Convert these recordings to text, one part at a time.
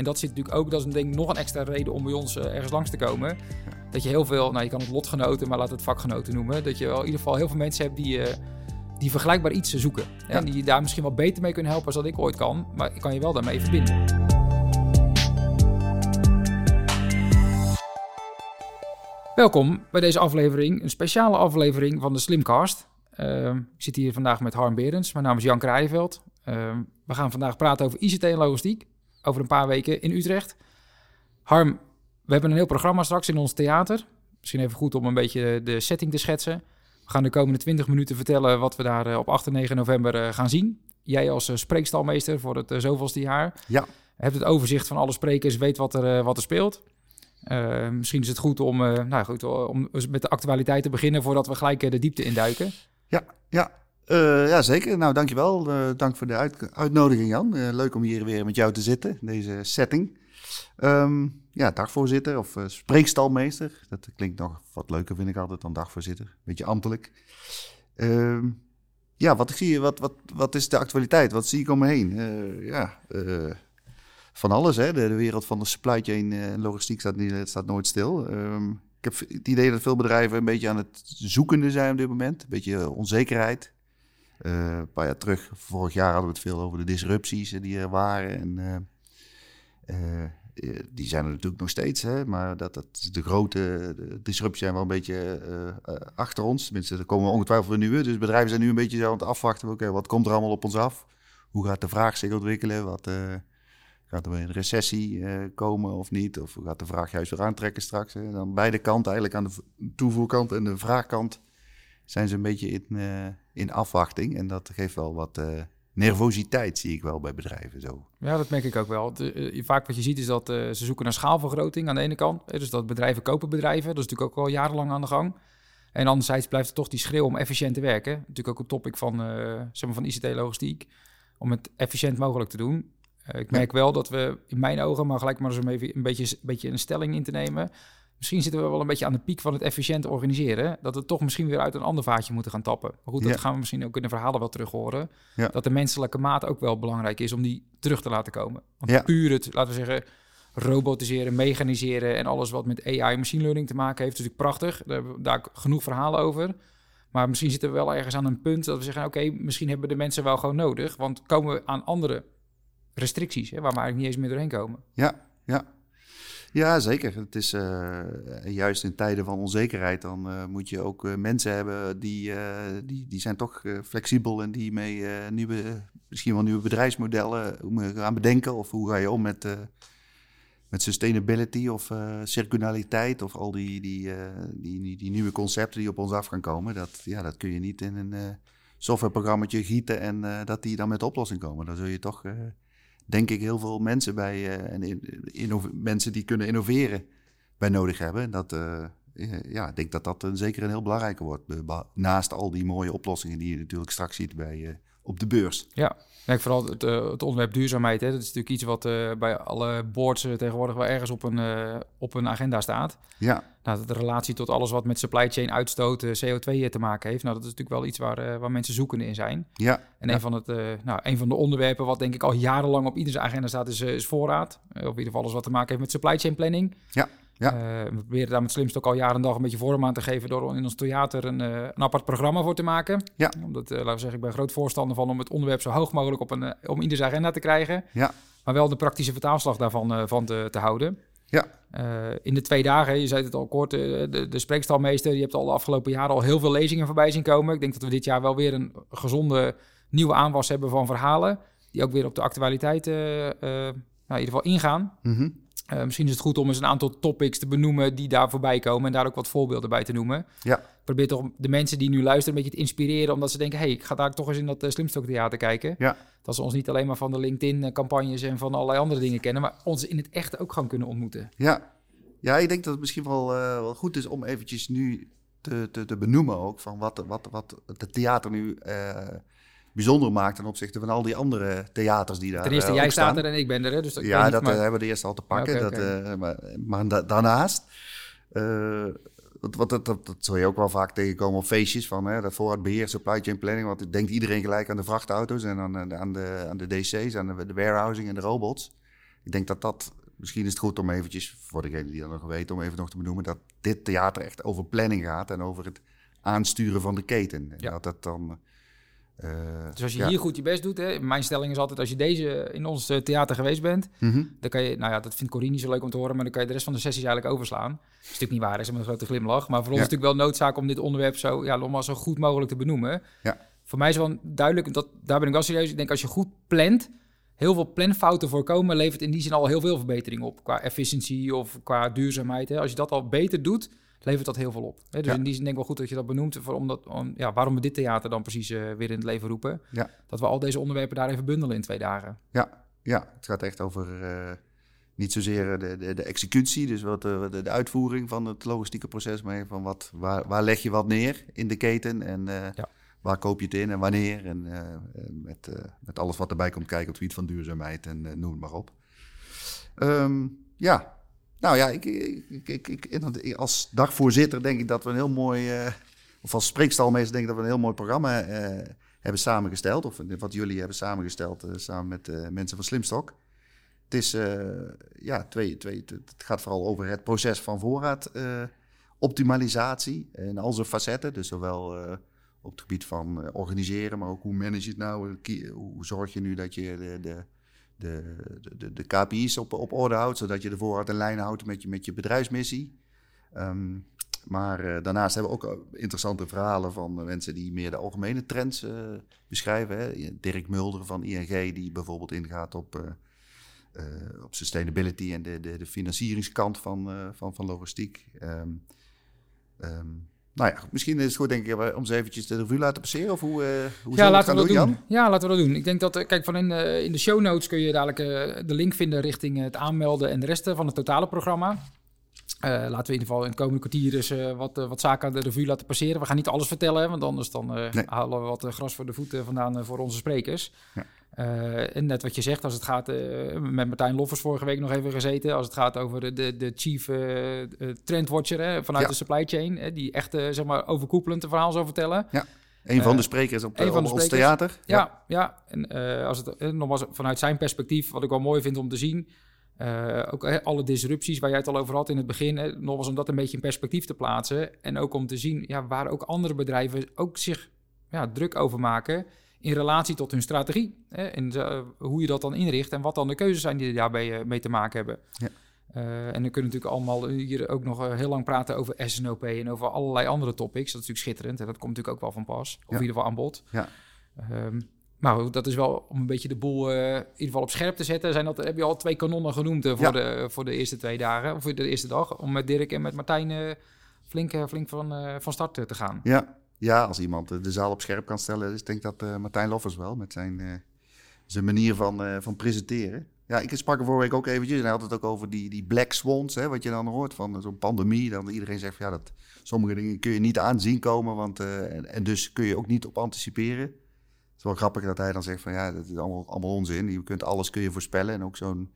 En dat zit natuurlijk ook, dat is denk ik nog een extra reden om bij ons eh, ergens langs te komen. Dat je heel veel, nou je kan het lotgenoten, maar laat het vakgenoten noemen. Dat je wel in ieder geval heel veel mensen hebt die, eh, die vergelijkbaar iets zoeken. En die je daar misschien wel beter mee kunnen helpen als dat ik ooit kan. Maar ik kan je wel daarmee verbinden. Welkom bij deze aflevering, een speciale aflevering van de Slimcast. Uh, ik zit hier vandaag met Harm Berends. Mijn naam is Jan Kraaienveld. Uh, we gaan vandaag praten over ICT en logistiek. Over een paar weken in Utrecht. Harm, we hebben een heel programma straks in ons theater. Misschien even goed om een beetje de setting te schetsen. We gaan de komende 20 minuten vertellen wat we daar uh, op 8 en 9 november uh, gaan zien. Jij als uh, spreekstalmeester voor het zoveelste jaar. Ja. Hebt het overzicht van alle sprekers, weet wat er, wat er speelt. Uh, misschien is het goed om, uh, nou goed, om met de actualiteit te beginnen voordat we gelijk de diepte induiken. Ja, ja. Ja zeker. Nou, dankjewel. dank voor de uit uitnodiging, Jan. leuk om hier weer met jou te zitten, deze setting. Um, ja, dagvoorzitter of spreekstalmeester. Dat klinkt nog wat leuker, vind ik altijd, dan dagvoorzitter. Beetje ambtelijk. Um, ja, wat, zie je, wat, wat, wat is de actualiteit? Wat zie ik om me heen? ja, van alles. Hè? De, de, wereld van de supply chain en uh, logistiek staat, niet, staat nooit stil. Um, ik heb het idee dat veel bedrijven een beetje aan het zoekende zijn op dit moment. Een beetje onzekerheid. Uh, een paar jaar terug, vorig jaar hadden we het veel over de disrupties die er waren. En uh, die zijn er natuurlijk nog steeds. Hè? Maar dat, dat de grote disrupties zijn wel een beetje achter ons. Tenminste, er komen ongetwijfeld weer nieuwe. Dus bedrijven zijn nu een beetje aan het afwachten. Oké, wat komt er allemaal op ons af? Hoe gaat de vraag zich ontwikkelen? Wat... Gaat er weer een recessie komen of niet? Of gaat de vraag juist weer aantrekken straks? Hè? Dan beide kanten, eigenlijk aan de toevoerkant en de vraagkant, zijn ze een beetje in, uh, in afwachting. En dat geeft wel wat uh, nervositeit, zie ik wel bij bedrijven zo. Ja, dat merk ik ook wel. De, vaak wat je ziet is dat ze zoeken naar schaalvergroting aan de ene kant. Dus dat bedrijven kopen bedrijven. Dat is natuurlijk ook al jarenlang aan de gang. En anderzijds blijft er toch die schreeuw om efficiënt te werken. Natuurlijk ook een topic van, zeg maar van ICT-logistiek. Om het efficiënt mogelijk te doen. Ik merk ja. wel dat we in mijn ogen, maar gelijk maar eens om even een beetje, een beetje een stelling in te nemen. Misschien zitten we wel een beetje aan de piek van het efficiënt organiseren. Dat we toch misschien weer uit een ander vaatje moeten gaan tappen. Maar goed, dat Ja. gaan we misschien ook in de verhalen wel terug horen. Ja. Dat de menselijke maat ook wel belangrijk is om die terug te laten komen. Want Ja. puur het, laten we zeggen, robotiseren, mechaniseren en alles wat met AI en machine learning te maken heeft, is natuurlijk prachtig. Daar hebben we daar genoeg verhalen over. Maar misschien zitten we wel ergens aan een punt dat we zeggen: oké, misschien hebben de mensen wel gewoon nodig. Want komen we aan andere restricties, hè, waar we eigenlijk niet eens meer doorheen komen. Ja, ja. Ja, zeker. Het is uh, juist in tijden van onzekerheid, dan uh, moet je ook uh, mensen hebben die, die, die zijn toch flexibel en die mee nieuwe, misschien wel nieuwe bedrijfsmodellen gaan bedenken. Of hoe ga je om met, met sustainability of circulariteit of al die, die, die, die, die, nieuwe concepten die op ons af gaan komen. Dat, ja, dat kun je niet in een softwareprogramma gieten en dat die dan met oplossing komen. Dan zul je toch denk ik, heel veel mensen bij uh, en in, mensen die kunnen innoveren bij nodig hebben. Dat, uh, ja, ik denk dat dat een, zeker een heel belangrijke wordt. Naast al die mooie oplossingen die je natuurlijk straks ziet bij, uh, op de beurs. Ja, denk vooral het, het, onderwerp duurzaamheid. Hè. Dat is natuurlijk iets wat bij alle boards tegenwoordig wel ergens op een, op een agenda staat. Ja. Nou, de relatie tot alles wat met supply chain uitstoot, CO2 te maken heeft. Nou, dat is natuurlijk wel iets waar, waar mensen zoekende in zijn. Ja. En ja. een, van het, nou, een van de onderwerpen wat denk ik al jarenlang op ieders agenda staat, is, is voorraad. Of in ieder geval alles wat te maken heeft met supply chain planning. Ja. Ja. we proberen daar met Slimst ook al jaren en dag een beetje vorm aan te geven door in ons theater een, een apart programma voor te maken. Ja. Omdat, laten we zeggen, ik ben groot voorstander van om het onderwerp zo hoog mogelijk op een, om ieders agenda te krijgen. Ja. Maar wel de praktische vertaalslag daarvan van te, te houden. Ja. Uh, in de twee dagen, je zei het al kort, uh, de, de spreekstalmeester, je hebt al de afgelopen jaren al heel veel lezingen voorbij zien komen. Ik denk dat we dit jaar wel weer een gezonde nieuwe aanwas hebben van verhalen, die ook weer op de actualiteit uh, nou, in ieder geval ingaan. Mm -hmm. Misschien is het goed om eens een aantal topics te benoemen die daar voorbij komen en daar ook wat voorbeelden bij te noemen. Ja. Probeer toch de mensen die nu luisteren een beetje te inspireren, omdat ze denken, hey, ik ga daar toch eens in dat uh, Slimstok-theater kijken. Ja. Dat ze ons niet alleen maar van de LinkedIn-campagnes en van allerlei andere dingen kennen, maar ons in het echt ook gewoon kunnen ontmoeten. Ja, ja ik denk dat het misschien wel, uh, wel goed is om eventjes nu te, te, te benoemen ook van wat, wat, wat het theater nu bijzonder maakt ten opzichte van al die andere theaters die daar Ten eerste, uh, jij staat er en ik ben er, hè, dus dat ja, niet, dat maar... hebben we de eerste al te pakken. Okay, dat, okay. maar maar da daarnaast, wat, dat, dat, dat zul je ook wel vaak tegenkomen op feestjes van hè, dat voorraadbeheer, supply chain planning. Want denkt iedereen gelijk aan de vrachtauto's en aan, aan, de, aan de DC's, aan de, de warehousing en de robots. ik denk dat dat, misschien is het goed om eventjes, voor degene die dat nog weten, om even nog te benoemen, dat dit theater echt over planning gaat en over het aansturen van de keten. En Ja. dat dat dan... eh, Dus als je ja. hier goed je best doet, hè, mijn stelling is altijd, als je deze in ons eh, theater geweest bent, Mhm. dan kan je, nou ja, dat vindt Corine niet zo leuk om te horen, maar dan kan je de rest van de sessies eigenlijk overslaan. Dat is natuurlijk niet waar, is met een grote glimlach. Maar voor ons Ja. is het natuurlijk wel noodzaak om dit onderwerp zo, ja, zo goed mogelijk te benoemen. Ja. Voor mij is wel duidelijk, dat, daar ben ik wel serieus. Ik denk als je goed plant, heel veel planfouten voorkomen, levert in die zin al heel veel verbetering op. Qua efficiëntie of qua duurzaamheid. Hè. Als je dat al beter doet, levert dat heel veel op. Hè. Dus Ja. in die zin denk ik wel goed dat je dat benoemt. Voor, omdat, om, ja, waarom we dit theater dan precies eh, weer in het leven roepen. Ja. Dat we al deze onderwerpen daar even bundelen in twee dagen. Ja, ja, het gaat echt over eh, niet zozeer de, de, de executie, dus wat de, de, uitvoering van het logistieke proces, maar van wat, waar, waar leg je wat neer in de keten en eh, Ja. waar koop je het in en wanneer. En eh, eh, met, eh, met alles wat erbij komt kijken op het gebied van duurzaamheid en eh, noem het maar op. Ehm, ja, nou ja, ik, ik, ik, als dagvoorzitter denk ik dat we een heel mooi, eh, of als spreekstalmeester denk ik dat we een heel mooi programma eh, hebben samengesteld. Of wat jullie hebben samengesteld eh, samen met mensen van Slimstok. Het is, ja, twee, twee, het gaat vooral over het proces van voorraad optimalisatie in al zijn facetten. Dus zowel op het gebied van organiseren, maar ook hoe manage je het nou? Hoe zorg je nu dat je de, de, de, de, de, KPI's op, op orde houdt, zodat je de voorraad in lijn houdt met je, met je bedrijfsmissie. Ehm, maar eh, daarnaast hebben we ook eh, interessante verhalen van eh, mensen die meer de algemene trends beschrijven. Hè. Dirk Mulder van ING, die bijvoorbeeld ingaat op, op sustainability en de, de, de financieringskant van, van, van logistiek. Ehm, ehm, nou ja, misschien is het goed denk ik eh, om ze eventjes de revue laten passeren. Of hoe, eh hoe Ja, het laten we dat doen. Jan? Ja, laten we dat doen. Ik denk dat, eh, kijk, van in, de- in de show notes kun je dadelijk de link vinden richting het aanmelden en de rest van het totale programma. Eh, laten we in ieder geval in het komende kwartier eens eh, wat, eh, wat zaken aan de revue laten passeren. We gaan niet alles vertellen, hè, want anders dan, Nee. halen we wat gras voor de voeten vandaan voor onze sprekers. Ja. En net wat je zegt, als het gaat, met Martijn Loffers vorige week nog even gezeten, als het gaat over de, de, de chief trendwatcher hè, vanuit Ja. de supply chain, hè, die echt zeg maar overkoepelend een verhaal zou vertellen. Een van de sprekers op, een de, van op de ons theater. Ja, ja. En als het nogmaals vanuit zijn perspectief, wat ik wel mooi vind om te zien. Eh, ook alle disrupties waar jij het al over had in het begin. Hè, nogmaals om dat een beetje in perspectief te plaatsen. En ook om te zien ja, waar ook andere bedrijven ook zich ja, druk over maken. In relatie tot hun strategie. Hè, en eh, hoe je dat dan inricht. En wat dan de keuzes zijn die er daarbij eh, mee te maken hebben. Ja. En dan kunnen we natuurlijk allemaal hier ook nog heel lang praten over SNOP en over allerlei andere topics. Dat is natuurlijk schitterend en dat komt natuurlijk ook wel van pas. Of Ja. in ieder geval aan bod. Ja. Ehm, maar goed, dat is wel om een beetje de boel eh, in ieder geval op scherp te zetten. Zijn dat, heb je al twee kanonnen genoemd eh, voor, Ja. de, voor de eerste twee dagen, of voor de eerste dag, om met Dirk en met Martijn eh, flink, flink van, van start te gaan. Ja, ja, als iemand de zaal op scherp kan stellen, is denk ik dat Martijn Loffers wel met zijn, zijn manier van, van presenteren. Ja, ik sprak er vorige week ook eventjes en hij had het ook over die, die black swans, hè, wat je dan hoort van zo'n pandemie. Dan iedereen zegt van ja, dat, sommige dingen kun je niet aanzien komen, want, en, en dus kun je ook niet op anticiperen. Is wel grappig dat hij dan zegt van ja, dat is allemaal, allemaal onzin. Je kunt alles kun je voorspellen en ook zo'n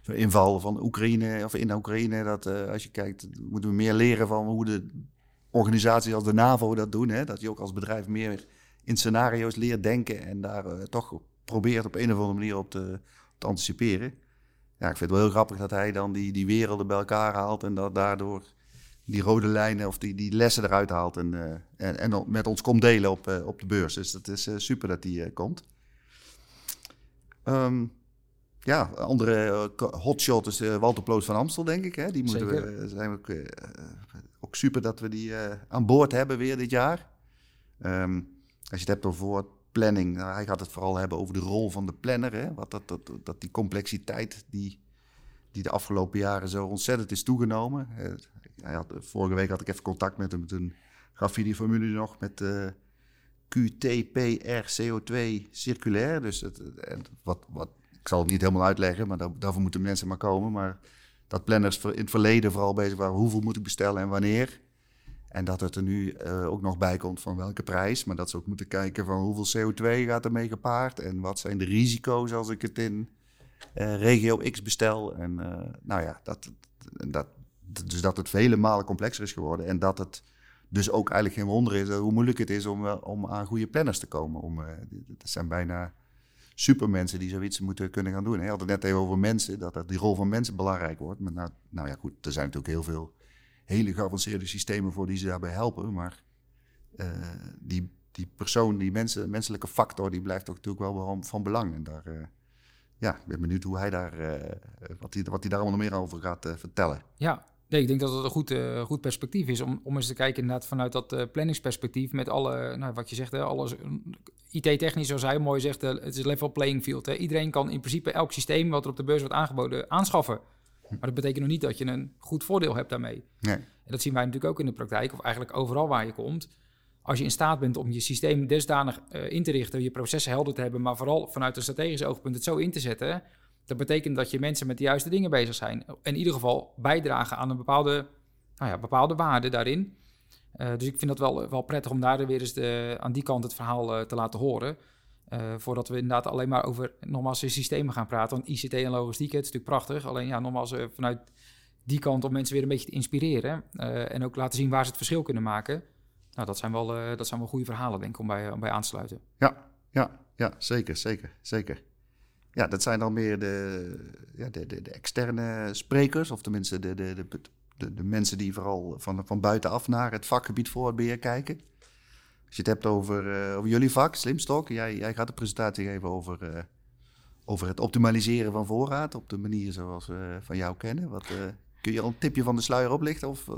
zo'n inval van Oekraïne of in Oekraïne. Dat eh, als je kijkt, moeten we meer leren van hoe de organisaties als de NAVO dat doen. Hè? Dat je ook als bedrijf meer in scenario's leert denken en daar eh, toch probeert op een of andere manier op te, te anticiperen. Ja, ik vind het wel heel grappig dat hij dan die, die werelden bij elkaar haalt en dat daardoor die rode lijnen of die, die lessen eruit haalt en, eh, en, en dan met ons komt delen op, eh, op de beurs. Dus dat is eh, super dat die komt. Ehm, ja, andere hotshot is Walter Ploos van Amstel, denk ik. Hè? Die moeten we, Zeker. zijn ook, ook super dat we die aan boord hebben weer dit jaar. Ehm, als je het hebt over planning, nou, hij gaat het vooral hebben over de rol van de planner. Hè? Wat dat, dat, dat die complexiteit die, die de afgelopen jaren zo ontzettend is toegenomen. Eh, vorige week had ik even contact met hem. Toen gaf hij die formule nog met eh QTPR-CO2 circulair. Dus wat, wat, ik zal het niet helemaal uitleggen, maar daar, daarvoor moeten mensen maar komen. Maar dat planners in het verleden vooral bezig waren hoeveel moet ik bestellen en wanneer. En dat het er nu eh, ook nog bij komt van welke prijs. Maar dat ze ook moeten kijken van hoeveel CO2 gaat ermee gepaard. En wat zijn de risico's als ik het in regio X bestel. En nou ja, dat, dat, dus dat het vele malen complexer is geworden. En dat het dus ook eigenlijk geen wonder is eh, hoe moeilijk het is om, wel- om aan goede planners te komen. Om, eh, het zijn bijna supermensen die zoiets moeten kunnen gaan doen. Je had het net even over mensen, dat, dat die rol van mensen belangrijk wordt. Maar nou, nou ja, goed, er zijn natuurlijk heel veel hele geavanceerde systemen voor die ze daarbij helpen. Maar die, die persoon, die mensen, menselijke factor, die blijft ook natuurlijk wel van belang. En daar, uh, ja, ik ben benieuwd hoe hij daar, wat, hij, wat hij daar allemaal meer over gaat vertellen. Ja, Nee, ik denk dat het een goed, uh, goed perspectief is om, om eens te kijken inderdaad vanuit dat uh, planningsperspectief met alle, nou, wat je zegt, hè, alles IT-technisch, zoals hij mooi zegt, uh, het is level playing field. Hè. Iedereen kan in principe elk systeem wat er op de beurs wordt aangeboden aanschaffen. Maar dat betekent nog niet dat je een goed voordeel hebt daarmee. Nee. En dat zien wij natuurlijk ook in de praktijk, of eigenlijk overal waar je komt. Als je in staat bent om je systeem desdanig in te richten, je processen helder te hebben, maar vooral vanuit een strategisch oogpunt het zo in te zetten dat betekent dat je mensen met de juiste dingen bezig zijn. In ieder geval bijdragen aan een bepaalde, nou ja, bepaalde waarde daarin. Uh, dus ik vind dat wel, wel prettig om daar weer eens de, aan die kant het verhaal uh, te laten horen. Uh, voordat we inderdaad alleen maar over nogmaals systemen gaan praten. Want ICT en logistiek, het is natuurlijk prachtig. Alleen ja, nogmaals vanuit die kant om mensen weer een beetje te inspireren. en ook laten zien waar ze het verschil kunnen maken. Nou, dat zijn wel, dat zijn wel goede verhalen, denk ik, om bij, om bij aan te sluiten. Ja, ja, ja, zeker, zeker, zeker. Ja, dat zijn dan meer de, ja, de, de, de externe sprekers, of tenminste de, de, de, de, mensen die vooral van, van buitenaf naar het vakgebied voorbeheer kijken. Als je het hebt over, uh, over jullie vak, Slimstock, jij, jij gaat de presentatie geven over, uh, over het optimaliseren van voorraad op de manier zoals we van jou kennen. Wat, uh, kun je al een tipje van de sluier oplichten? Of,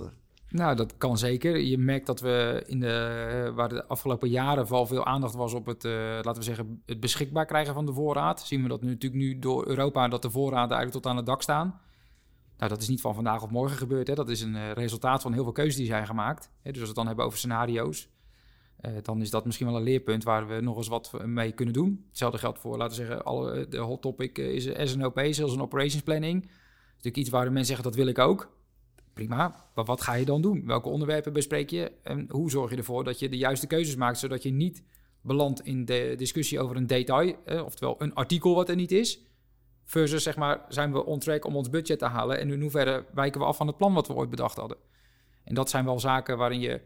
nou, dat kan zeker. Je merkt dat we in de, waar de afgelopen jaren vooral veel aandacht was op het, uh, laten we zeggen, het beschikbaar krijgen van de voorraad. Zien we dat nu natuurlijk nu door Europa dat de voorraden eigenlijk tot aan het dak staan. Nou, dat is niet van vandaag op morgen gebeurd. Hè. Dat is een uh, resultaat van heel veel keuzes die zijn gemaakt. Dus als we het dan hebben over scenario's, dan is dat misschien wel een leerpunt waar we nog eens wat mee kunnen doen. Hetzelfde geldt voor, laten we zeggen, alle, de hot topic is SNOP, Sales and Operations Planning. Dat is natuurlijk iets waar de mensen zeggen, dat wil ik ook prima. Maar wat ga je dan doen? Welke onderwerpen bespreek je? En hoe zorg je ervoor dat je de juiste keuzes maakt, zodat je niet belandt in de discussie over een detail, eh, oftewel een artikel wat er niet is. Versus zeg maar, zijn we on track om ons budget te halen en in hoeverre wijken we af van het plan wat we ooit bedacht hadden. En dat zijn wel zaken waarin je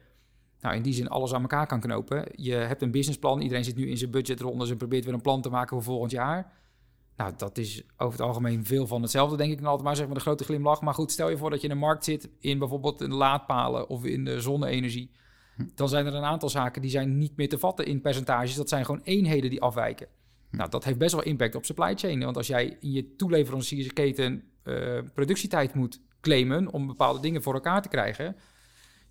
nou, in die zin alles aan elkaar kan knopen. Je hebt een businessplan, iedereen zit nu in zijn budgetrondes en probeert weer een plan te maken voor volgend jaar. Nou, dat is over het algemeen veel van hetzelfde, denk ik dan altijd maar, zeg maar de grote glimlach. Maar goed, stel je voor dat je in een markt zit in bijvoorbeeld de laadpalen of in de zonne-energie. Hm. Dan zijn er een aantal zaken die zijn niet meer te vatten in percentages. Dat zijn gewoon eenheden die afwijken. Hm. Nou, dat heeft best wel impact op supply chain. Want als jij in je toeleveranciersketen uh, productietijd moet claimen om bepaalde dingen voor elkaar te krijgen,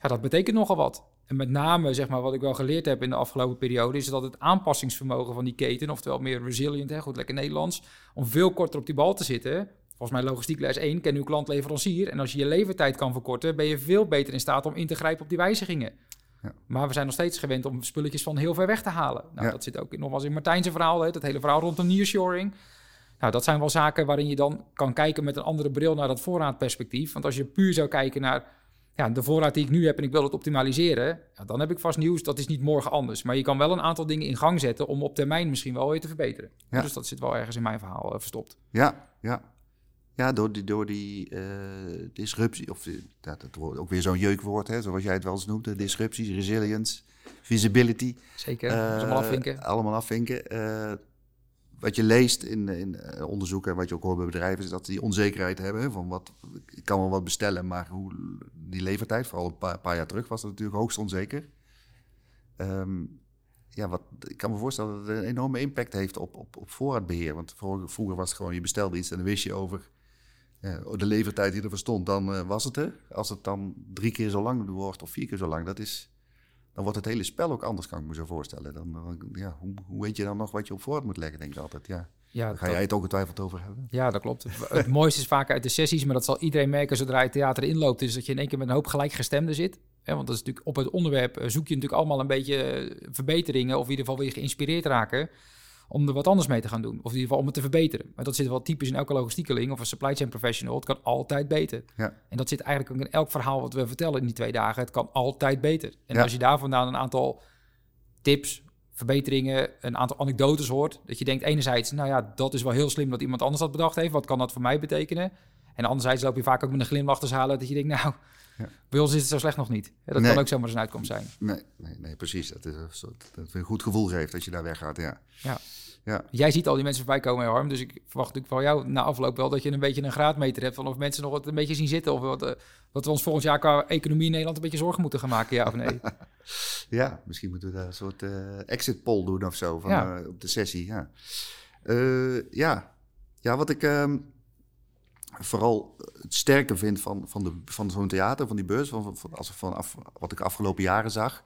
ja, dat betekent nogal wat. En met name, zeg maar, wat ik wel geleerd heb in de afgelopen periode, is dat het aanpassingsvermogen van die keten, oftewel meer resilient, hè, goed lekker Nederlands, om veel korter op die bal te zitten. Volgens mij logistiek les 1, ken uw klant leverancier. En als je je levertijd kan verkorten, ben je veel beter in staat om in te grijpen op die wijzigingen. Ja. Maar we zijn nog steeds gewend om spulletjes van heel ver weg te halen. Nou, dat zit ook nogmaals in Martijn's verhaal, hè, dat hele verhaal rondom nearshoring. Nou, dat zijn wel zaken waarin je dan kan kijken met een andere bril naar dat voorraadperspectief. Want als je puur zou kijken naar ja, de voorraad die ik nu heb en ik wil het optimaliseren, ja, dan heb ik vast nieuws. Dat is niet morgen anders. Maar je kan wel een aantal dingen in gang zetten om op termijn misschien wel weer te verbeteren. Ja. Dus dat zit wel ergens in mijn verhaal uh, verstopt. Ja, ja. Ja, door die, door die uh, disruptie, of dat, dat wordt ook weer zo'n jeukwoord, hè, zoals jij het wel eens noemt, disrupties, resilience, visibility. Zeker, uh, allemaal afvinken. Allemaal afvinken wat je leest in, in uh, onderzoeken en wat je ook hoort bij bedrijven, is dat die onzekerheid hebben van wat, ik kan wel wat bestellen, maar hoe die levertijd, vooral een paar, jaar terug, was dat natuurlijk hoogst onzeker. Um, ja, wat, ik kan me voorstellen dat het een enorme impact heeft op, op, op voorraadbeheer. Want vroeger, was het gewoon, je bestelde iets en dan wist je over uh, de levertijd die er stond, dan uh, was het er. Als het dan drie keer zo lang wordt of vier keer zo lang, dat is, dan wordt het hele spel ook anders, kan ik me zo voorstellen. Dan, ja, hoe, hoe, weet je dan nog wat je op voorhand moet leggen, denk ik altijd. Ja. Ja, Daar ga jij het ook getwijfeld over hebben. Ja, dat klopt. het mooiste is vaak uit de sessies, maar dat zal iedereen merken zodra je theater inloopt, is dat je in één keer met een hoop gelijkgestemden zit. Ja, want dat is natuurlijk op het onderwerp eh, zoek je natuurlijk allemaal een beetje eh, verbeteringen, of in ieder geval wil je geïnspireerd raken om er wat anders mee te gaan doen. Of in ieder geval om het te verbeteren. Maar dat zit wel typisch in elke logistiekeling of een supply chain professional. Het kan altijd beter. Ja. En dat zit eigenlijk ook in elk verhaal wat we vertellen in die twee dagen. Het kan altijd beter. En als je daar vandaan een aantal tips, verbeteringen, een aantal anekdotes hoort, dat je denkt enerzijds, nou ja, dat is wel heel slim dat iemand anders dat bedacht heeft. Wat kan dat voor mij betekenen? En anderzijds loop je vaak ook met een glimlach te halen dat je denkt, nou, ja. bij ons is het zo slecht nog niet. dat kan ook zomaar eens een uitkomst zijn. Nee, nee, nee precies. Dat is dat het een goed gevoel geeft als je daar weggaat, ja. Ja. Ja. Jij ziet al die mensen voorbij komen, Harm. Dus ik verwacht natuurlijk van jou na afloop wel dat je een beetje een graadmeter hebt van of mensen nog wat een beetje zien zitten. Of wat, uh, wat we ons volgend jaar qua economie in Nederland een beetje zorgen moeten gaan maken, ja of nee? ja, misschien moeten we daar een soort uh, exit poll doen of zo van, Ja. uh, op de sessie. Ja, Eh, ja. ja wat ik ehm, vooral het sterke vind van, van, de, van zo'n theater, van die beurs, van, als, van wat ik afgelopen jaren zag,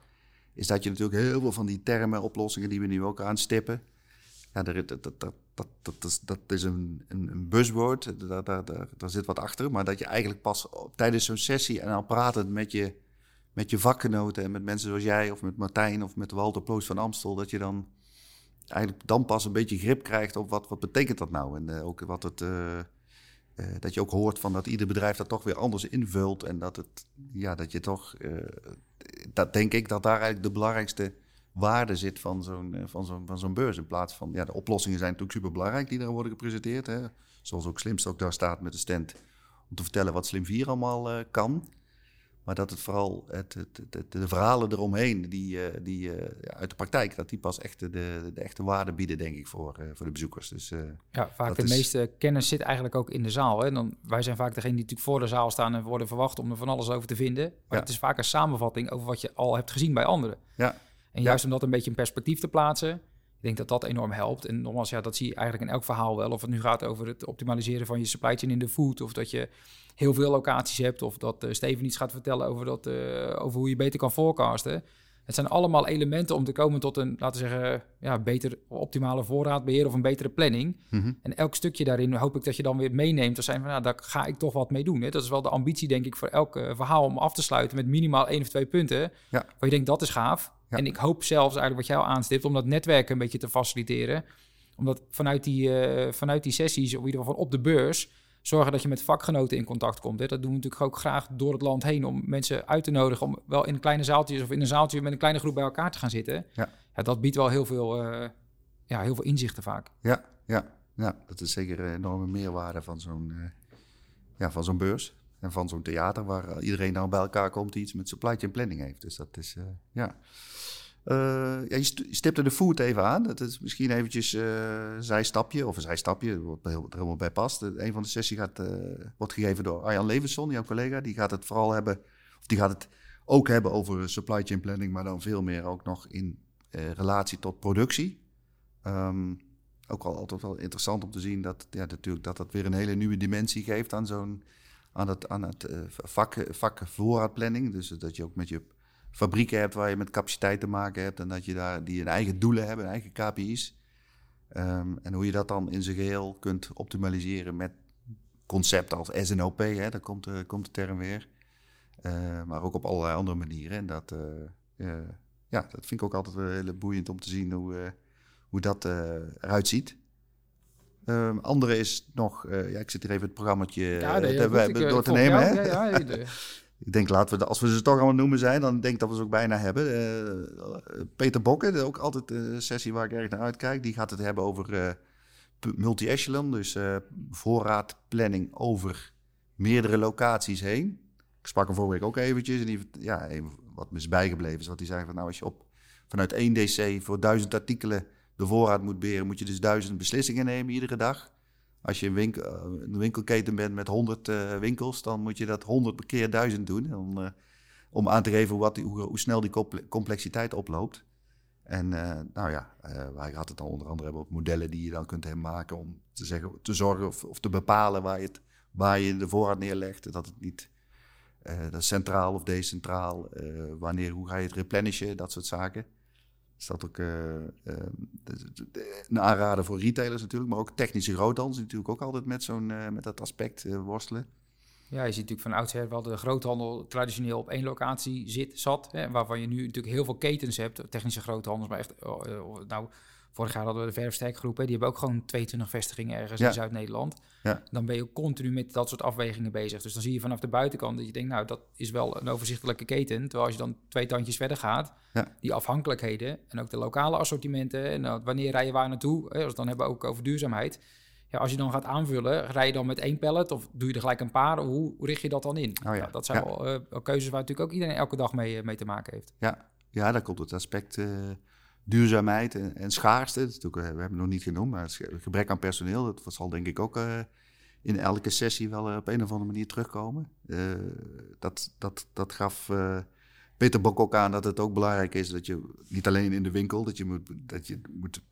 is dat je natuurlijk heel veel van die termen, oplossingen die we nu ook aanstippen. Ja, dat, dat, dat, dat, is, dat is een, een, buzzword, daar, daar, daar, daar zit wat achter. Maar dat je eigenlijk pas tijdens zo'n sessie en al pratend met je, met je vakgenoten en met mensen zoals jij of met Martijn of met Walter Ploos van Amstel, dat je dan eigenlijk dan pas een beetje grip krijgt op wat, wat betekent dat nou. En eh, ook wat het, eh, eh, dat je ook hoort van dat ieder bedrijf dat toch weer anders invult. En dat, het, ja, dat je toch, eh, dat denk ik dat daar eigenlijk de belangrijkste waarde zit van zo'n, eh, van zo'n, van zo'n beurs. In plaats van, ja, de oplossingen zijn natuurlijk super belangrijk die daar worden gepresenteerd. Hè? Zoals ook Slimst ook daar staat met de stand om te vertellen wat Slim 4 allemaal kan. Maar dat het vooral het, het, de verhalen eromheen, die, eh, die eh, ja, uit de praktijk, dat die pas echt de, de, echte waarde bieden, denk ik, voor, eh, voor de bezoekers. Dus Ja, vaak de is- meeste kennis zit eigenlijk ook in de zaal. Hè? Dan, wij zijn vaak degene die natuurlijk voor de zaal staan en worden verwacht om er van alles over te vinden. Maar Ja. het is vaak een samenvatting over wat je al hebt gezien bij anderen. ja, En juist om dat een beetje in perspectief te plaatsen, ik denk dat dat enorm helpt. En nogmaals, ja, dat zie je eigenlijk in elk verhaal wel. Of het nu gaat over het optimaliseren van je supply chain in de food, of dat je heel veel locaties hebt, of dat eh, Steven iets gaat vertellen over, dat, eh, over hoe je beter kan forecasten. Het zijn allemaal elementen om te komen tot een, laten we zeggen, ja, beter optimale voorraadbeheer of een betere planning. Mhm. En elk stukje daarin hoop ik dat je dan weer meeneemt. Als zijn van, nou, daar ga ik toch wat mee doen. Hè? Dat is wel de ambitie, denk ik, voor elk eh, verhaal om af te sluiten met minimaal één of twee punten. Ja. Waar je denkt, dat is gaaf. Ja. En ik hoop zelfs eigenlijk wat jij al aanstipt, om dat netwerken een beetje te faciliteren. Omdat vanuit die, eh, vanuit die sessies, of in ieder geval op de beurs, zorgen dat je met vakgenoten in contact komt. Hè? Dat doen we natuurlijk ook graag door het land heen om mensen uit te nodigen om wel in kleine zaaltjes of in een zaaltje met een kleine groep bij elkaar te gaan zitten. Ja. Ja, dat biedt wel heel veel, eh, ja, heel veel inzichten vaak. ja, ja, ja, dat is zeker een enorme meerwaarde van zo'n, eh, ja, van zo'n beurs. En van zo'n theater waar eh, iedereen dan bij elkaar komt die iets met supply chain planning heeft. Dus dat is, eh, ja. Eh, ja, je st- je stipte de food even aan. Dat is misschien eventjes een zijstapje, of een zijstapje, wat er helemaal bij past. Een van de sessies gaat, wordt gegeven door Arjan Levenson, jouw collega. Die gaat het vooral hebben, of die gaat het ook hebben over supply chain planning, maar dan veel meer ook nog in relatie tot productie. Ehm, ook al altijd wel interessant om te zien dat, ja, natuurlijk, dat dat weer een hele nieuwe dimensie geeft aan zo'n aan het, aan het eh, vak, voorraadplanning. Dus dat je ook met je fabrieken hebt waar je met capaciteit te maken hebt en dat je daar die hun eigen doelen hebben, eigen KPI's. Ehm, en hoe je dat dan in zijn geheel kunt optimaliseren met concepten als SNOP, hè, daar komt, de- komt de term weer. Eh, maar ook op allerlei andere manieren. En dat, eh, ja, dat vind ik ook altijd wel heel boeiend om te zien hoe, hoe dat eruit ziet. Ehm, andere is nog, eh, ja, ik zit hier even het programmaatje Ja, eh, nee, te- goed, ik, eh, door te nemen. jou. hè? Ja, ja, Ik denk, laten we, als we ze toch het noemen zijn, dan denk ik dat we ze ook bijna hebben. Eh, Peter Bokken, ook altijd een sessie waar ik erg naar uitkijk. Die gaat het hebben over multi-echelon, dus voorraadplanning over meerdere locaties heen. Ik sprak hem vorige week ook eventjes en die, ja, even wat me is bijgebleven is wat hij zei van, nou als je op vanuit 1 DC voor duizend artikelen de voorraad moet beheren, moet je dus duizend beslissingen nemen iedere dag. Als je een, winkel, eh, een winkelketen bent met 100 eh, winkels, dan moet je dat 100 keer 1000 doen. Om, eh, om aan te geven wat hoe, hoe snel die comple- complexiteit oploopt. En eh, nou ja, eh wij gaat het dan onder andere op modellen die je dan kunt maken om te, zeggen, te zorgen of, of te bepalen waar je, het, waar je de voorraad neerlegt. Dat het niet eh, dat centraal of decentraal, eh, wanneer, hoe ga je het replenishen, dat soort zaken. Is dat ook eh, eh, de- een aanrader voor retailers natuurlijk, maar ook technische groothandels natuurlijk ook altijd met, zo'n, eh, met dat aspect eh, worstelen. Ja, je ziet natuurlijk van oudsher wel de groothandel traditioneel op één locatie zit, zat. Hè, waarvan je nu natuurlijk heel veel ketens hebt, technische groothandels. Maar echt, oh, nou, vorig jaar hadden we de Verfsterkgroep, hè, die hebben ook gewoon 22 vestigingen ergens Ja. in Zuid-Nederland. Ja. Dan ben je continu met dat soort afwegingen bezig. Dus dan zie je vanaf de buitenkant dat je denkt, nou, dat is wel een overzichtelijke keten. Terwijl als je dan twee tandjes verder gaat, Ja. die afhankelijkheden en ook de lokale assortimenten en nou, wanneer rij je waar naartoe, hè, als we dan hebben ook over duurzaamheid. Ja, als je dan gaat aanvullen, rij je dan met één pallet of doe je er gelijk een paar? Hoe richt je dat dan in? Oh ja, Nou, dat zijn wel eh, wel keuzes waar natuurlijk ook iedereen elke dag mee, eh, mee te maken heeft. Ja, ja daar komt het aspect eh, duurzaamheid en, schaarste. Natuurlijk, we hebben het nog niet genoemd, maar het gebrek aan personeel, dat zal denk ik ook in elke sessie wel op een of andere manier terugkomen. dat, dat, dat gaf Peter Bok ook aan dat het ook belangrijk is dat je niet alleen in de winkel, dat je moet, dat je moet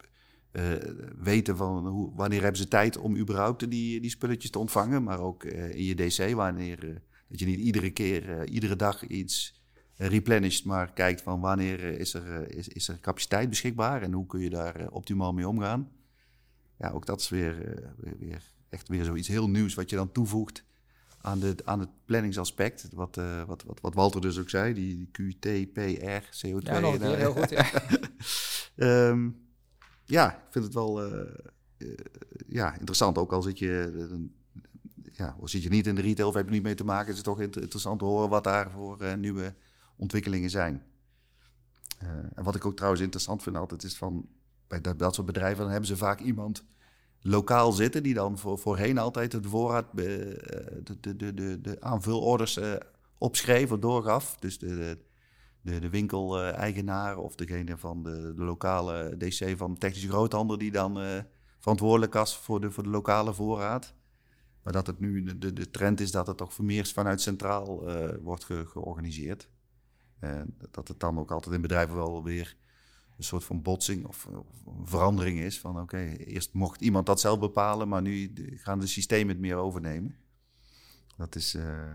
weten van hoe, wanneer hebben ze tijd om überhaupt die, die spulletjes te ontvangen, maar ook in je DC, wanneer dat je niet iedere keer, iedere dag iets replenisht, maar kijkt van wanneer is, er, is, is er capaciteit beschikbaar en hoe kun je daar optimaal mee omgaan. Ja, ook dat is weer, weer, weer, echt weer zoiets heel nieuws wat je dan toevoegt aan, de, aan het planningsaspect. Wat, uh, wat, wat, wat Walter dus ook zei, die, die QT, PR, CO2. Ja, nog heel goed, ja. um, ja, ik vind het wel uh, uh, ja, interessant. Ook al zit je, ja, zit je niet in de retail of heb je niet mee te maken... is het toch interessant te horen wat daar voor nieuwe ontwikkelingen zijn. en wat ik ook trouwens interessant vind altijd is van... bij dat, soort bedrijven dan hebben ze vaak iemand lokaal zitten, die dan voor, voorheen altijd de voorraad, eh, de, de, de, de, de aanvulorders uh, opschreef of doorgaf. Dus de, de, de winkeleigenaar of degene van de, de lokale DC van de technische groothandel, die dan verantwoordelijk was voor de, voor de lokale voorraad. Maar dat het nu de, de trend is dat het toch vermeers vanuit centraal wordt ge, georganiseerd. En dat het dan ook altijd in bedrijven wel weer een soort van botsing of, verandering is. Van oké, eerst mocht iemand dat zelf bepalen, maar nu gaan de systemen het meer overnemen. Dat is, uh,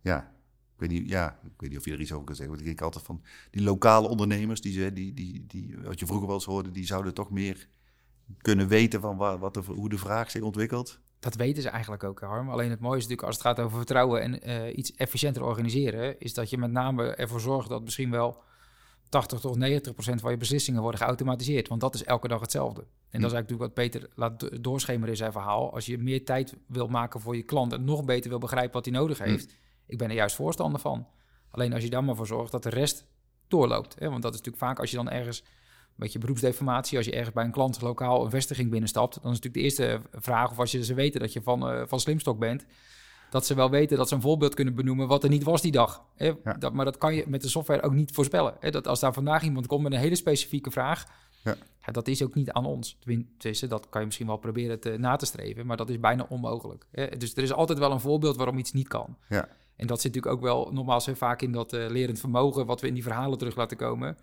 ja, ik weet, niet, ja, ik weet niet of je er iets over kan zeggen. Want ik denk altijd van die lokale ondernemers, die, die, die, die, wat je vroeger wel eens hoorde, die zouden toch meer kunnen weten van wat, wat de, hoe de vraag zich ontwikkelt. Dat weten ze eigenlijk ook, Harm. Alleen het mooie is natuurlijk als het gaat over vertrouwen en uh, iets efficiënter organiseren, is dat je met name ervoor zorgt dat misschien wel 80 tot 90 procent van je beslissingen worden geautomatiseerd. Want dat is elke dag hetzelfde. En dat is hm. eigenlijk wat Peter laat doorschemeren in zijn verhaal. Als je meer tijd wil maken voor je klant en nog beter wil begrijpen wat hij nodig hm. heeft. Ik ben er juist voorstander van. Alleen als je dan maar voor zorgt dat de rest doorloopt. Hè? Want dat is natuurlijk vaak als je dan ergens, een beetje beroepsdeformatie, als je ergens bij een klant lokaal een vestiging binnenstapt, dan is natuurlijk de eerste vraag, of als je ze weten dat je van, uh, van Slimstok bent, dat ze wel weten dat ze een voorbeeld kunnen benoemen wat er niet was die dag. Hè? Dat, maar dat kan je met de software ook niet voorspellen. Hè? Dat als daar vandaag iemand komt met een hele specifieke vraag, ja. ja dat is ook niet aan ons. Tenminste, dat kan je misschien wel proberen te, na te streven, maar dat is bijna onmogelijk. Hè? Dus er is altijd wel een voorbeeld waarom iets niet kan. Ja. En dat zit natuurlijk ook wel nogmaals heel vaak in dat uh, lerend vermogen, wat we in die verhalen terug laten komen.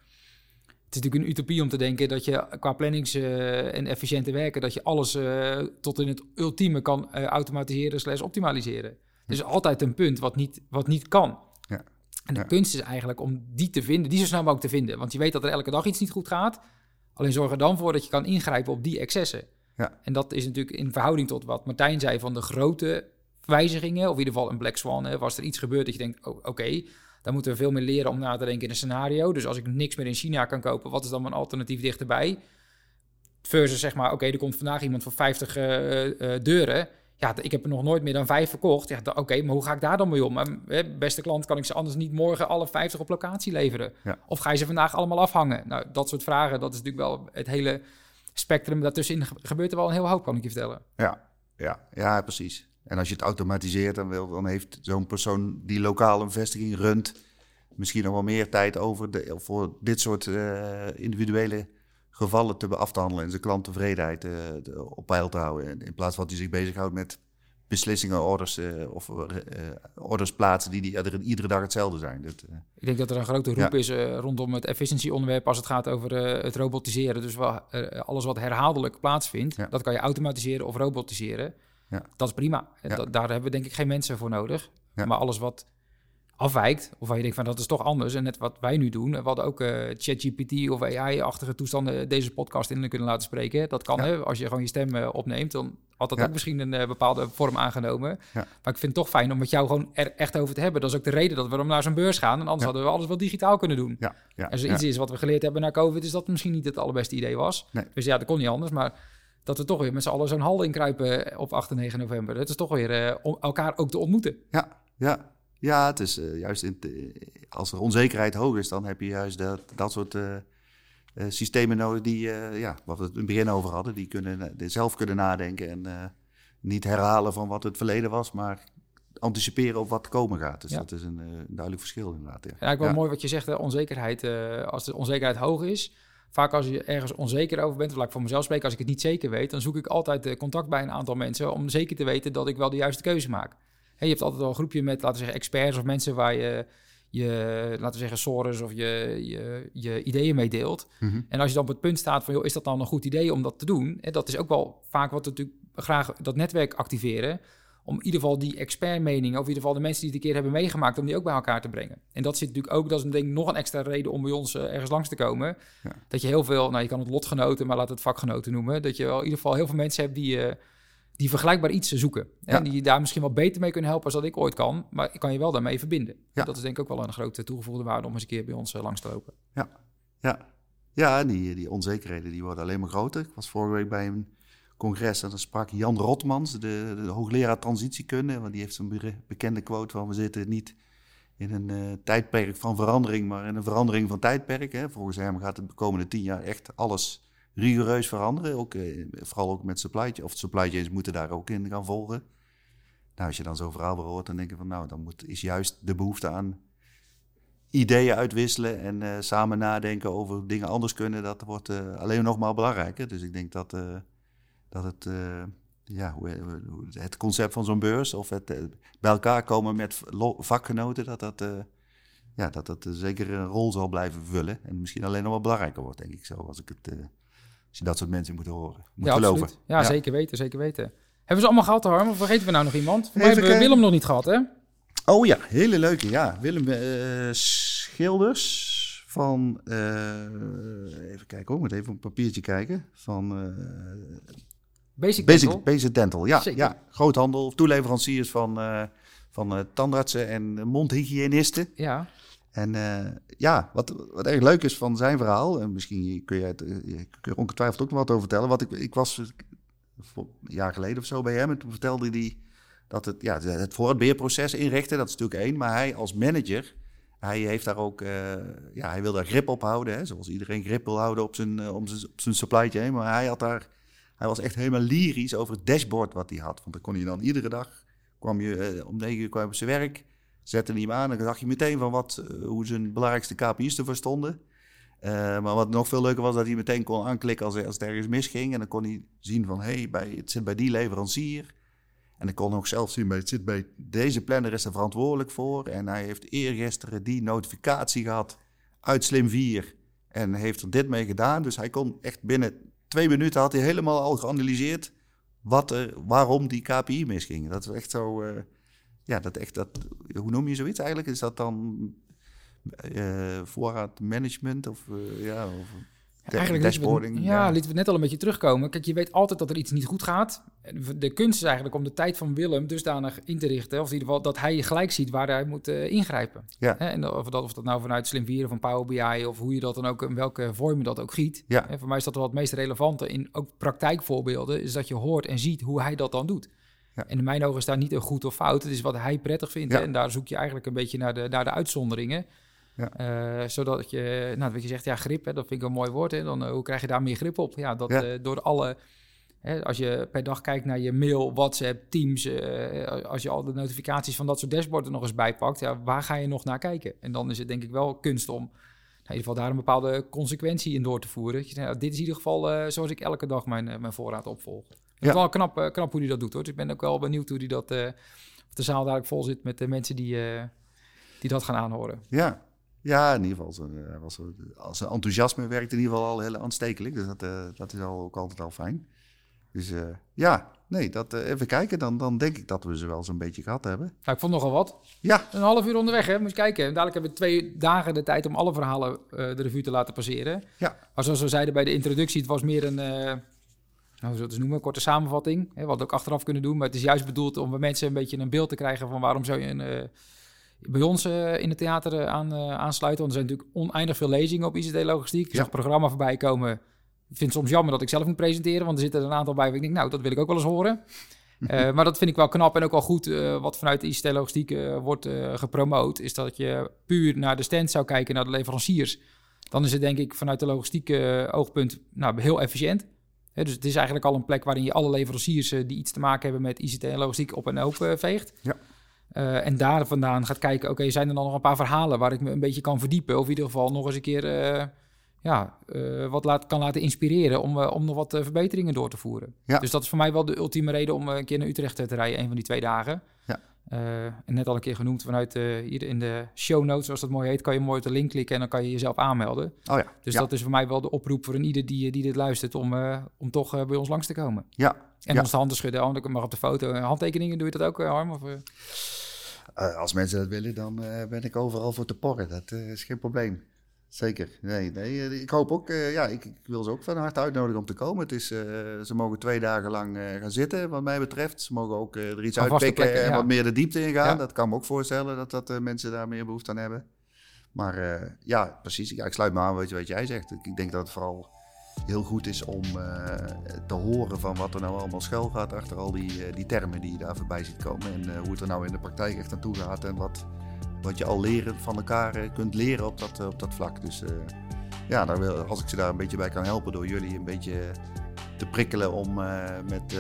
Het is natuurlijk een utopie om te denken dat je qua plannings- uh, en efficiënte werken, dat je alles uh, tot in het ultieme kan uh, automatiseren slash optimaliseren. Er is altijd een punt wat niet, wat niet kan. Ja. En de kunst is eigenlijk om die te vinden, die zo snel mogelijk te vinden. Want je weet dat er elke dag iets niet goed gaat. Alleen zorg er dan voor dat je kan ingrijpen op die excessen. Ja. En dat is natuurlijk in verhouding tot wat Martijn zei van de grote wijzigingen, of in ieder geval een Black Swan, hè, was er iets gebeurd dat je denkt, oh, oké, dan moeten we veel meer leren om na te denken in een scenario. Dus als ik niks meer in China kan kopen, wat is dan mijn alternatief dichterbij? Versus zeg maar, oké, er komt vandaag iemand voor 50 uh, uh, deuren. Ja, ik heb er nog nooit meer dan vijf verkocht. Ja, oké, maar hoe ga ik daar dan mee om? Hè, beste klant, kan ik ze anders niet morgen alle 50 op locatie leveren? Of ga je ze vandaag allemaal afhangen? Nou, dat soort vragen, dat is natuurlijk wel het hele spectrum. Daartussenin gebeurt er wel een heel hoop, kan ik je vertellen. Ja, ja, ja precies. En als je het automatiseert, dan, wil, dan heeft zo'n persoon die lokale een vestiging runt, misschien nog wel meer tijd over de, voor dit soort uh, individuele gevallen te af te handelen en zijn klanttevredenheid uh, op peil te houden. In plaats van dat hij zich bezighoudt met beslissingen, orders uh, of orders plaatsen die, die iedere dag hetzelfde zijn. Dat, Ik denk dat er een grote roep is rondom het efficiëntieonderwerp als het gaat over het robotiseren. Dus wel, alles wat herhaaldelijk plaatsvindt, dat kan je automatiseren of robotiseren. Ja. Dat is prima. daar hebben we denk ik geen mensen voor nodig. Maar alles wat afwijkt, of waar je denkt van dat is toch anders. En net wat wij nu doen, we hadden ook uh, ChatGPT of AI-achtige toestanden deze podcast in kunnen laten spreken. Dat kan, hè? als je gewoon je stem uh, opneemt, dan had dat ook misschien een uh, bepaalde vorm aangenomen. Maar ik vind het toch fijn om met jou gewoon er echt over te hebben. Dat is ook de reden dat we dan naar zo'n beurs gaan. En anders hadden we alles wel digitaal kunnen doen. Ja. Ja. Als er iets is wat we geleerd hebben na COVID, is dat misschien niet het allerbeste idee was. Nee. Dus ja, dat kon niet anders, maar dat we toch weer met z'n allen zo'n hal inkruipen op 8 en 9 november. Het is toch weer uh, om elkaar ook te ontmoeten. Ja, ja. Ja, het is uh, juist in als er onzekerheid hoog is, dan heb je juist dat, dat soort uh, systemen nodig die, ja, wat we het in het begin over hadden, die kunnen zelf kunnen nadenken en niet herhalen van wat het verleden was, maar anticiperen op wat komen gaat. Dus dat is een, een, duidelijk verschil inderdaad. Ja, ja ik wel mooi wat je zegt, hè, onzekerheid. als de onzekerheid hoog is, vaak als je ergens onzeker over bent, of laat ik voor mezelf spreken, als ik het niet zeker weet, dan zoek ik altijd eh, contact bij een aantal mensen om zeker te weten dat ik wel de juiste keuze maak. Je hebt altijd wel een groepje met, laten we zeggen, experts of mensen waar je je, laten we zeggen, sores of je, je, je ideeën mee deelt. Mhm. En als je dan op het punt staat van, joh, is dat dan een goed idee om dat te doen? En dat is ook wel vaak wat we natuurlijk graag dat netwerk activeren. Om in ieder geval die expertmeningen, of in ieder geval de mensen die het een keer hebben meegemaakt, om die ook bij elkaar te brengen. En dat zit natuurlijk ook, dat is denk ik nog een extra reden om bij ons eh, ergens langs te komen. Ja. Dat je heel veel, nou je kan het lotgenoten, maar laat het vakgenoten noemen. Dat je wel in ieder geval heel veel mensen hebt die, eh, die vergelijkbaar iets zoeken. Ja. En die je daar misschien wel beter mee kunnen helpen als dat ik ooit kan. Maar ik kan je wel daarmee verbinden. Ja. Dat is denk ik ook wel een grote toegevoegde waarde om eens een keer bij ons eh, langs te lopen. Ja, ja die, die onzekerheden die worden alleen maar groter. Ik was vorige week bij een congres en dan sprak Jan Rotmans, de, de hoogleraar transitiekunde. Want die heeft een be- bekende quote van we zitten niet in een eh, tijdperk van verandering, maar in een verandering van tijdperk. Hè. Volgens hem gaat het de komende tien jaar echt alles rigoureus veranderen. Ook, eh, vooral ook met supply chain, of supply chains moeten daar ook in gaan volgen. Nou, als je dan zo'n verhaal hoort, dan denk je van nou, dan moet, is juist de behoefte aan ideeën uitwisselen en eh, samen nadenken over dingen anders kunnen, dat wordt alleen nog maar belangrijker. Dus ik denk dat, dat het, eh, ja, hoe, hoe- het concept van zo'n beurs of het eh, bij elkaar komen met vakgenoten, dat dat, eh, ja, dat, dat eh, zeker een rol zal blijven vullen. En misschien alleen nog wel belangrijker wordt, denk ik zo, als, ik het, eh, als je dat soort mensen moet horen, moet ja, geloven. absoluut. Ja, zeker weten, zeker weten. Hebben ze allemaal gehad, Harm? Of vergeten we nou nog iemand? Even hebben we. Willem nog niet gehad, hè? Oh ja, hele leuke. Ja, Willem eh, Schilders van. eh, even kijken hoor, moet even op een papiertje kijken. Van eh, Basic, Dental. Basic, Dental. Ja, Zeker. ja, groothandel, toeleveranciers van, eh, van eh, tandartsen en mondhygiënisten. Ja, En eh, ja, wat, wat erg leuk is van zijn verhaal, en misschien kun je het je kun er ongetwijfeld ook nog wat over vertellen. Wat ik, ik was voor een jaar geleden of zo bij hem en toen vertelde hij dat het, ja, het voorbeerproces inrichten, dat is natuurlijk één. Maar hij als manager, hij heeft daar ook, ja, hij wil daar grip op houden. Hè, zoals iedereen grip wil houden op zijn, eh, op zijn, op zijn supply chain. Maar hij had daar, hij was echt helemaal lyrisch over het dashboard wat hij had. Want dan kon hij dan iedere dag, kwam je eh, om negen uur kwam hij op zijn werk, zette hem aan en dan zag je meteen van wat, eh, hoe zijn belangrijkste KPI's ervoor stonden. Eh, maar wat nog veel leuker was, dat hij meteen kon aanklikken als, als het ergens misging. En dan kon hij zien van, hé, hey, het zit bij die leverancier. En dan kon ook zelf zien, bij, het zit bij deze planner is er verantwoordelijk voor. En hij heeft eergisteren die notificatie gehad uit Slim 4. En heeft er dit mee gedaan. Dus hij kon echt binnen twee minuten had hij helemaal al geanalyseerd wat er, waarom die KPI misging. Dat is echt zo, eh, ja, dat echt, dat, hoe noem je zoiets eigenlijk? Is dat dan eh voorraadmanagement of eh, ja, of Eigenlijk dashboarding? ja, lieten we het net al een beetje terugkomen. Kijk, je weet altijd dat er iets niet goed gaat. De kunst is eigenlijk om de tijd van Willem dusdanig in te richten. Of in ieder geval dat hij gelijk ziet waar hij moet eh, ingrijpen. Ja. Hè, en of dat, of dat nou vanuit Slim 4 of van Power BI of hoe je dat dan ook, in welke vorm je dat ook giet. Ja. Hè, voor mij is dat wel het meest relevante in ook praktijkvoorbeelden. Is dat je hoort en ziet hoe hij dat dan doet. Ja. En in mijn ogen is daar niet een goed of fout. Het is wat hij prettig vindt. Ja. En daar zoek je eigenlijk een beetje naar de, naar de uitzonderingen. Ja. Eh, zodat je, nou, dat je zegt, ja, grip, hè, dat vind ik een mooi woord. Hè, dan, eh, hoe krijg je daar meer grip op? Ja, dat Ja. eh, door alle, hè, als je per dag kijkt naar je mail, WhatsApp, Teams, als je al de notificaties van dat soort dashboards er nog eens bij pakt, ja, waar ga je nog naar kijken? En dan is het denk ik wel kunst om in ieder geval daar een bepaalde consequentie in door te voeren. Dat je nou, dit is in ieder geval zoals ik elke dag mijn, mijn voorraad opvolg. Het is Ja. wel knap, knap hoe hij dat doet hoor. Dus ik ben ook wel benieuwd hoe hij dat, of de zaal dadelijk vol zit met de mensen die, die dat gaan aanhoren. Ja, ja in ieder geval. Zijn, was, zo- als zijn enthousiasme werkt in ieder geval al heel aanstekelijk. Dus dat, eh, dat is al, ook altijd al fijn. Dus eh, ja, nee, dat, eh, even kijken. Dan, dan denk ik dat we ze wel zo'n beetje gehad hebben. Nou, ik vond nogal wat. Ja, Een half uur onderweg, hè? Moet je kijken. En dadelijk hebben we twee dagen de tijd om alle verhalen eh, de revue te laten passeren. Ja. Maar zoals we zeiden bij de introductie, het was meer een, eh, nou, hoe het noemen, een korte samenvatting. Hè, wat we ook achteraf kunnen doen. Maar het is juist bedoeld om bij mensen een beetje een beeld te krijgen van waarom zou je een, eh, bij ons eh, in het theater eh, aan, eh, aansluiten. Want er zijn natuurlijk oneindig veel lezingen op ICT Logistiek. Ik Ja. zag het programma voorbij komen. Ik vind het soms jammer dat ik zelf moet presenteren, want er zitten er een aantal bij waar ik denk, nou, dat wil ik ook wel eens horen. Eh, maar dat vind ik wel knap en ook wel goed wat vanuit de ICT Logistiek eh, wordt gepromoot. Is dat je puur naar de stand zou kijken, naar de leveranciers. Dan is het denk ik vanuit de logistieke oogpunt nou, heel efficiënt. Dus het is eigenlijk al een plek waarin je alle leveranciers die iets te maken hebben met ICT en logistiek op en open eh, veegt. Ja. Eh, en daar vandaan gaat kijken, oké, zijn er dan nog een paar verhalen waar ik me een beetje kan verdiepen? Of in ieder geval nog eens een keer eh, ja, eh, wat laat, kan laten inspireren om, om nog wat verbeteringen door te voeren. Ja. Dus dat is voor mij wel de ultieme reden om een keer naar Utrecht te rijden, een van die twee dagen. Ja. En net al een keer genoemd vanuit hier in de show notes, zoals dat mooi heet, kan je mooi op de link klikken en dan kan je jezelf aanmelden. Oh ja, Dus ja. dat is voor mij wel de oproep voor een ieder die, die dit luistert om, om toch bij ons langs te komen. ja. En ons de handen schudden, ik mag op de foto. Handtekeningen, doe je dat ook, Harm? Of, als mensen dat willen, dan eh, ben ik overal voor te porren. Dat eh, is geen probleem. Zeker. Nee, nee. eh, Ik hoop ook, eh, ja, ik, ik wil ze ook van harte uitnodigen om te komen. Het is, eh, ze mogen twee dagen lang eh, gaan zitten, wat mij betreft. Ze mogen ook eh, er iets uitpikken plekken, en ja. wat meer de diepte in gaan. Ja. Dat kan me ook voorstellen dat, dat eh, mensen daar meer behoefte aan hebben. Maar eh, ja, precies. Ja, ik sluit me aan wat, je- wat jij zegt. Ik, ik denk dat het vooral heel goed is om eh, te horen van wat er nou allemaal schuil gaat achter al die, eh, die termen die je daar voorbij ziet komen. En eh, hoe het er nou in de praktijk echt aan toe gaat en wat, wat je al leren van elkaar kunt leren op dat, op dat vlak. Dus ja, daar wil, als ik ze daar een beetje bij kan helpen door jullie een beetje te prikkelen om met,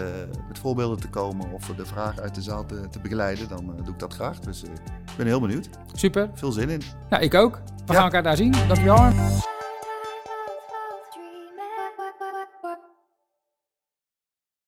met voorbeelden te komen of de vraag uit de zaal te, te begeleiden, dan doe ik dat graag. Dus ik ben heel benieuwd. Super. Veel zin in. Nou, ik ook. We Ja. gaan elkaar daar zien. Dankjewel.